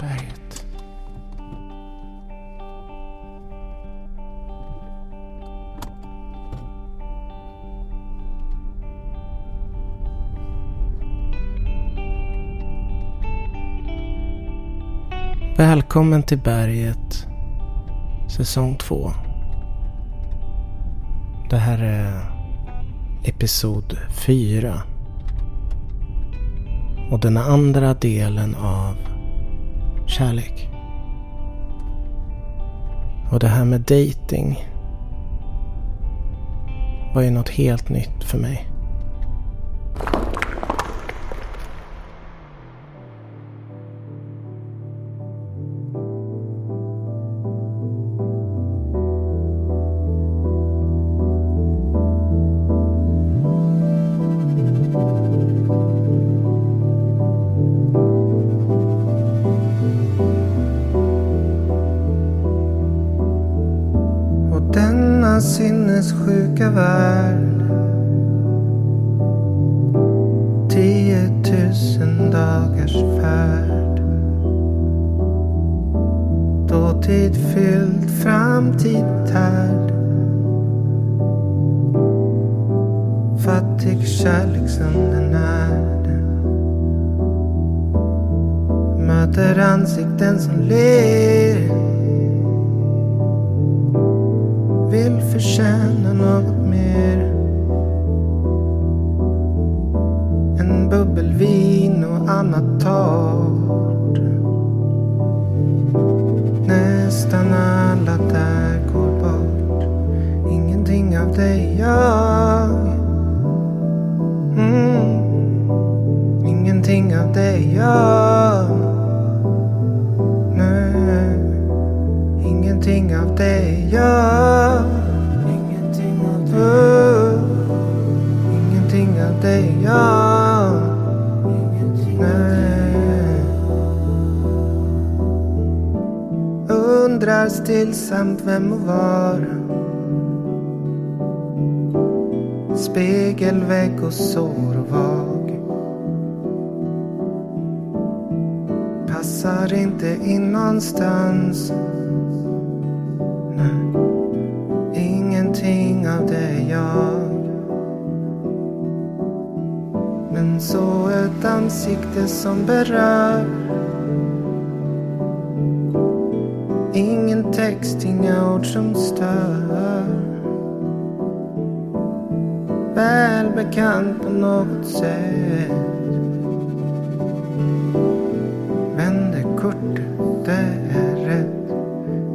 berget. Välkommen till berget säsong 2. Det här är episod 4. Och den andra delen av kärlek. Och det här med dating var ju något helt nytt för mig. Sinnessjuka värld. Tiotusen dagars färd. Dåtid fylld, framtid tärd. Fattig kärleksundernärd Möter ansikten som ler. Vill förtjäna Ingenting av det jag. Nu. Ingenting av det jag. Ingenting av dig. Ingenting av det jag. Nej. Undrar stillsamt vem och var. Spegelvägg och sår och var Passar inte in någonstans. Nej. Ingenting av det jag. Men så ett ansikte som berör. Ingen text, inga ord som stör. Välbekant på något sätt. Kortet, det är rätt.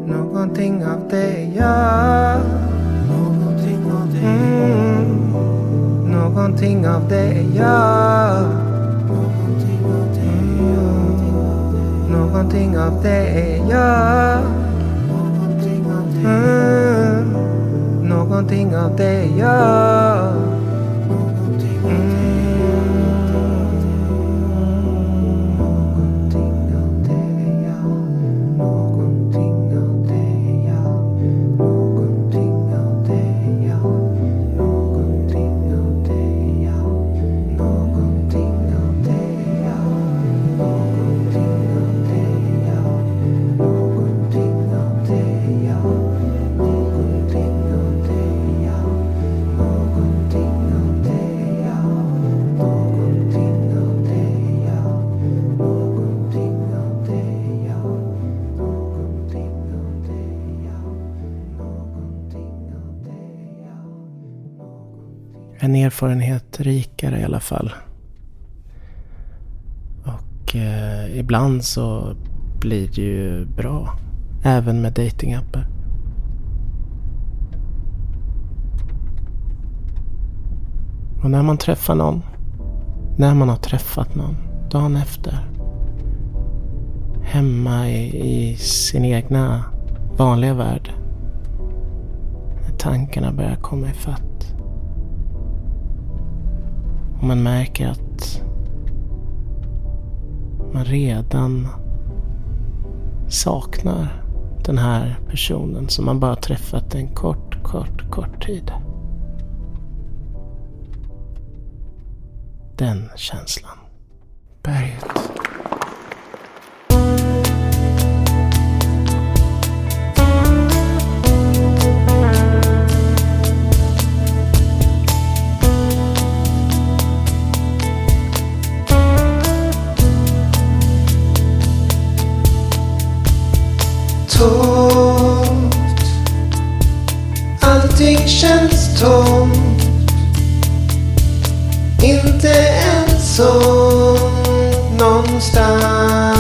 Någonting av det jag. Någonting av det jag. Mm. Någonting av det jag. Någonting av det jag. Någonting av det jag. Mm. Någonting av det jag. En erfarenhet rikare i alla fall. Och eh, ibland så blir det ju bra. Även med datingappar. Och när man träffar någon. När man har träffat någon. Dagen efter. Hemma i, i sin egna vanliga värld. När tankarna börjar komma ifatt. Och man märker att man redan saknar den här personen som man bara träffat en kort, kort, kort tid. Den känslan. Berget. Time.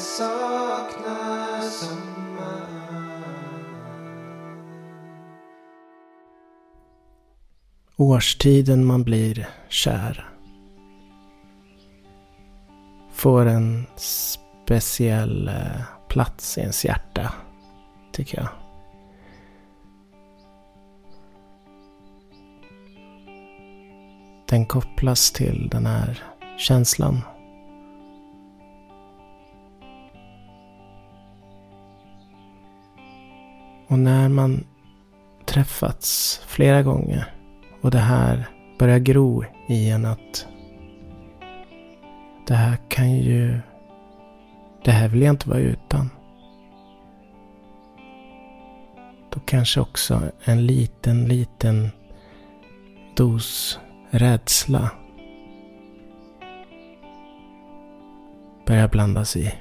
Saknar sommar Årstiden man blir kär. Får en speciell eh, plats i ens hjärta, tycker jag. Den kopplas till den här känslan. Och när man träffats flera gånger och det här börjar gro i en att det här kan ju... Det här vill jag inte vara utan. Då kanske också en liten, liten dos rädsla börjar blandas i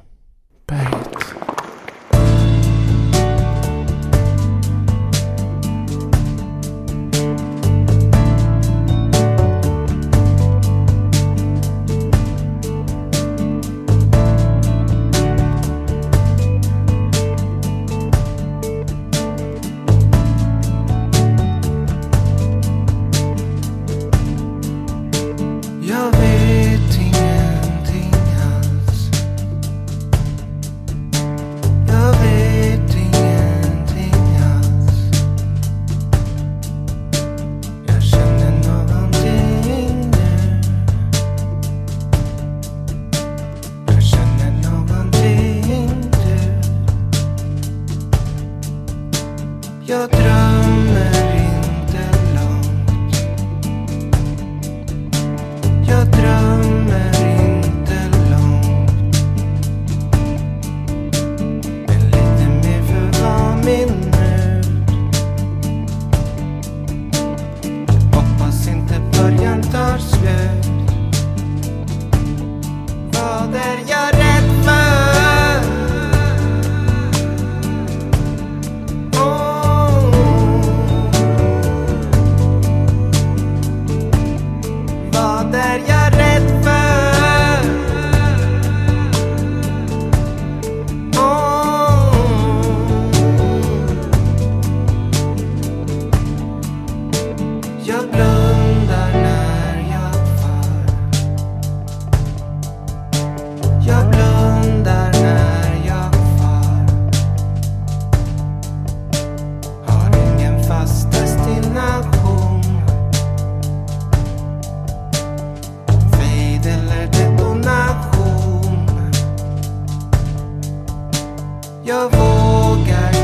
Jag vågar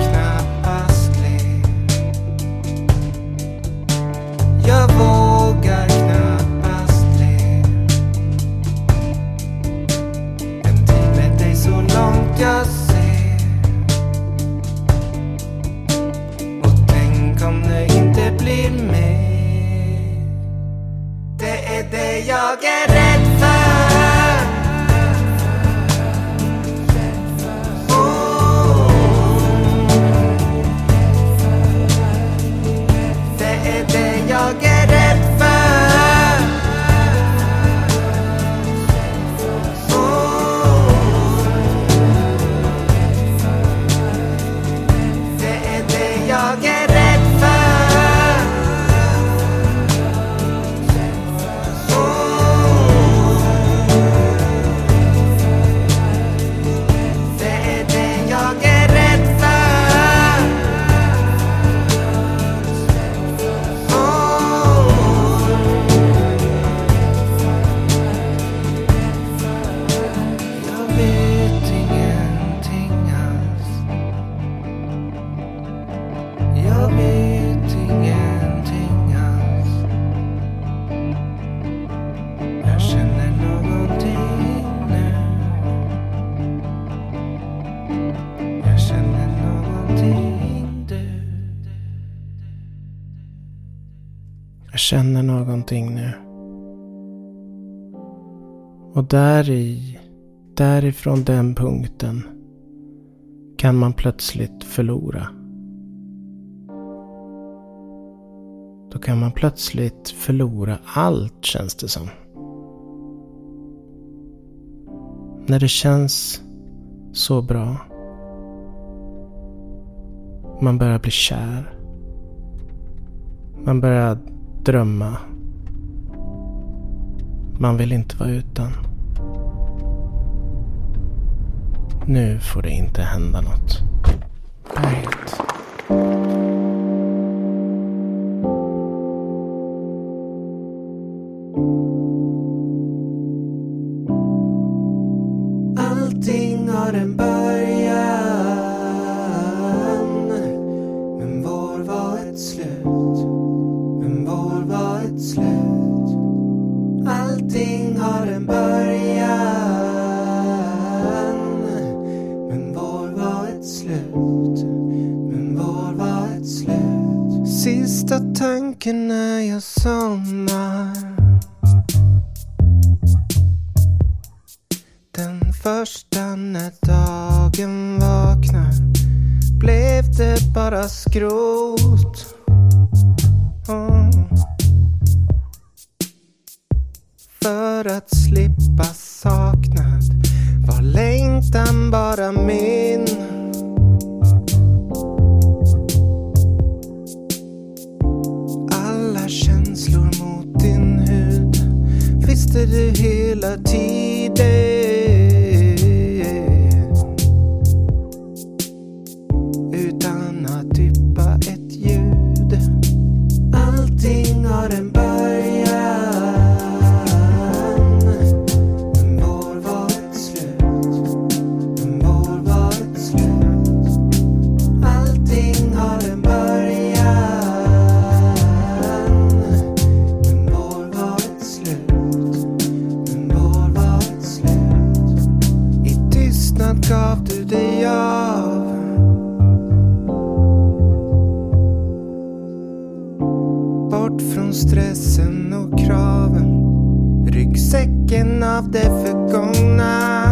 känner någonting nu. Och där i, därifrån den punkten kan man plötsligt förlora. Då kan man plötsligt förlora allt känns det som. När det känns så bra. Man börjar bli kär. Man börjar drömma. Man vill inte vara utan. Nu får det inte hända något. Right. Blev bara skrot. Mm. För att slippa saknad var längtan bara min. Alla känslor mot din hud visste du hela tiden stressen och kraven. Ryggsäcken av det förgångna.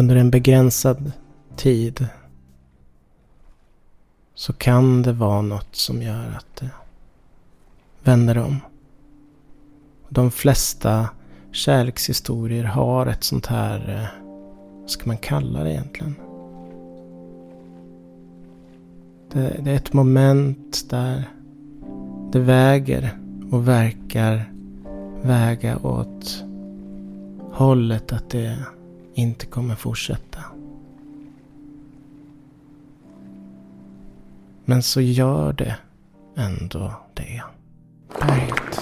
under en begränsad tid så kan det vara något som gör att det vänder om. De flesta kärlekshistorier har ett sånt här, eh, vad ska man kalla det egentligen? Det, det är ett moment där det väger och verkar väga åt hållet att det inte kommer fortsätta. Men så gör det ändå det. Bernt.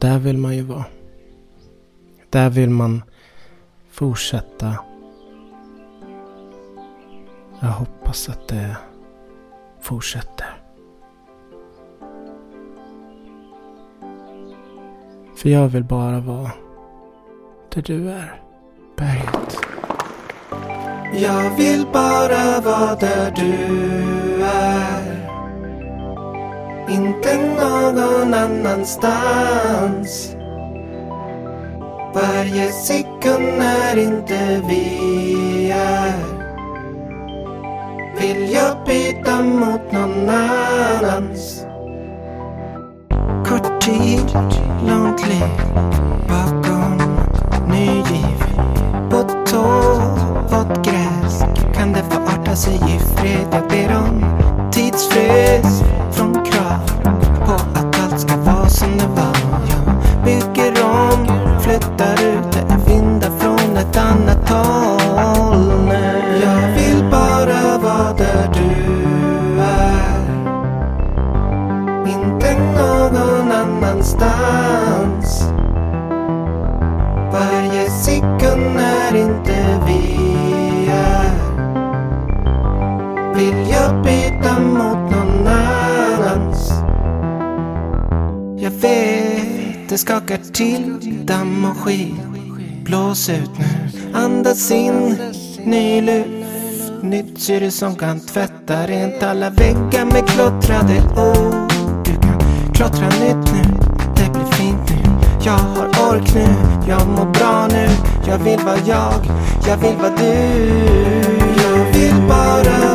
Där vill man ju vara. Där vill man fortsätta. Jag hoppas att det fortsätter. För jag vill bara vara där du är, berget. Jag vill bara vara där du är inte någon annanstans. Varje sekund när inte vi är vill jag byta mot någon annans. Kort tid, långt liv bakom ny giv. På tå, vått gräs kan det förarta sig i fred. Jag ber om tidsfrys från proud. Det skakar till damm och skit. Blås ut nu, andas in ny luft. Nytt syre som kan tvätta rent alla väggar med klottrade ord. Du kan klottra nytt nu, det blir fint nu. Jag har ork nu, jag mår bra nu. Jag vill vara jag, jag vill vara du. Jag vill bara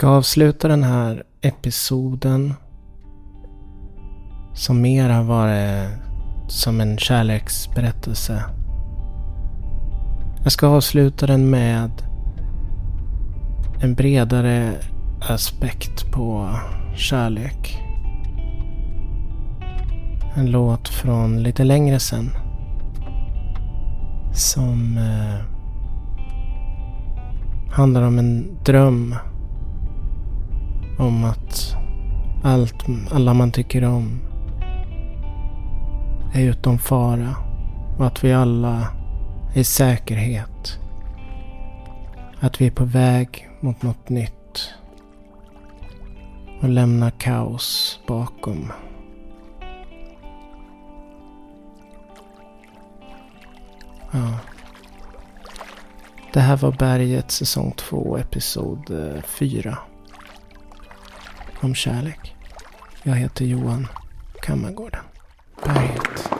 ska avsluta den här episoden som mer har varit som en kärleksberättelse. Jag ska avsluta den med en bredare aspekt på kärlek. En låt från lite längre sen. Som eh, handlar om en dröm om att allt, alla man tycker om är utom fara och att vi alla är i säkerhet. Att vi är på väg mot något nytt och lämnar kaos bakom. Ja. Det här var Berget säsong 2 episod eh, 4 om kärlek. Jag heter Johan Kammargården. Berget.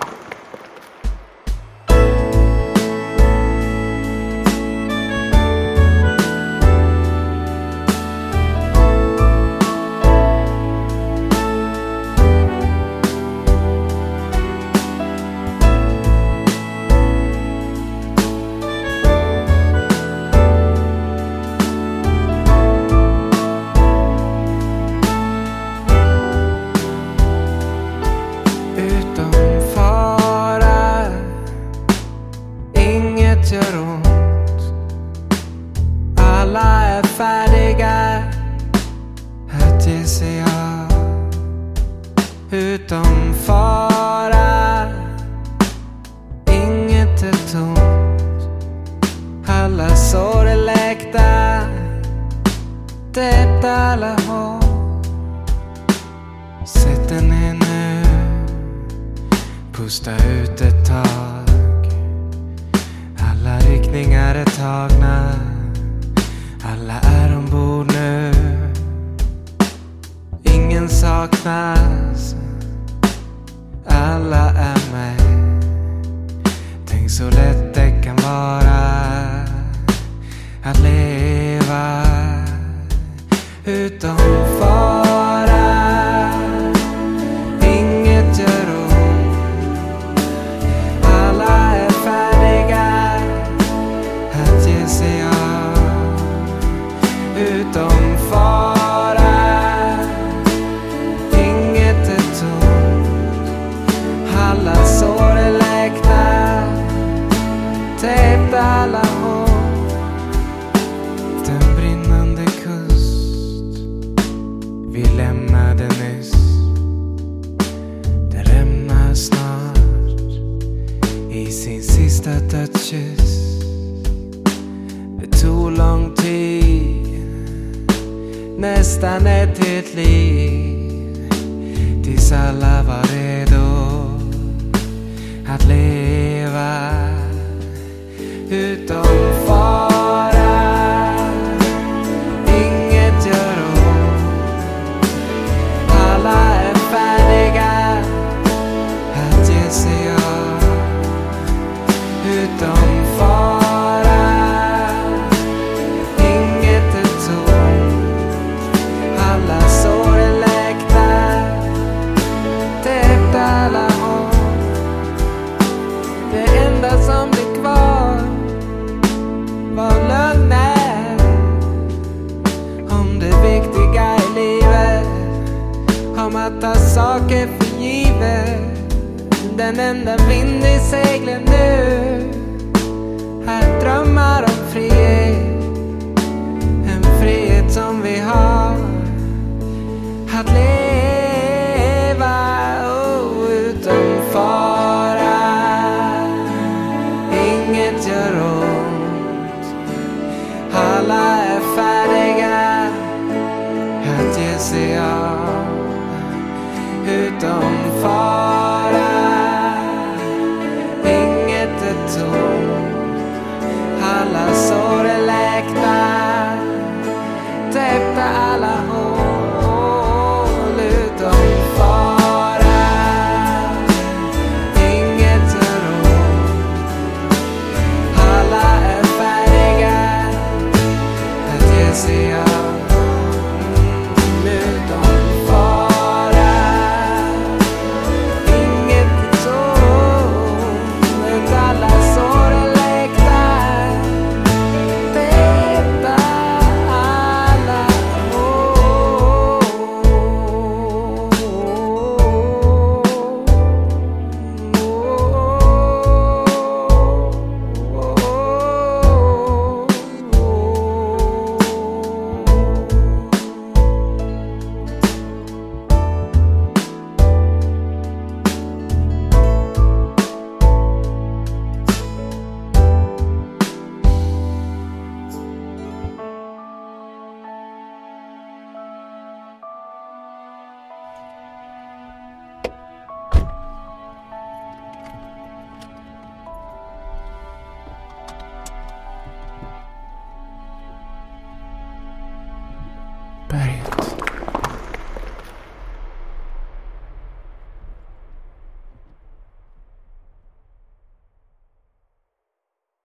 ett tag. Alla riktningar är tagna. Alla är ombord nu. Ingen saknas. Alla är med. Tänk så lätt det kan vara att leva utan fara. i sin sista touches. Det tog lång tid, nästan ett helt liv. Tills alla var redo att leva utom fara. en enda vind i seglen nu.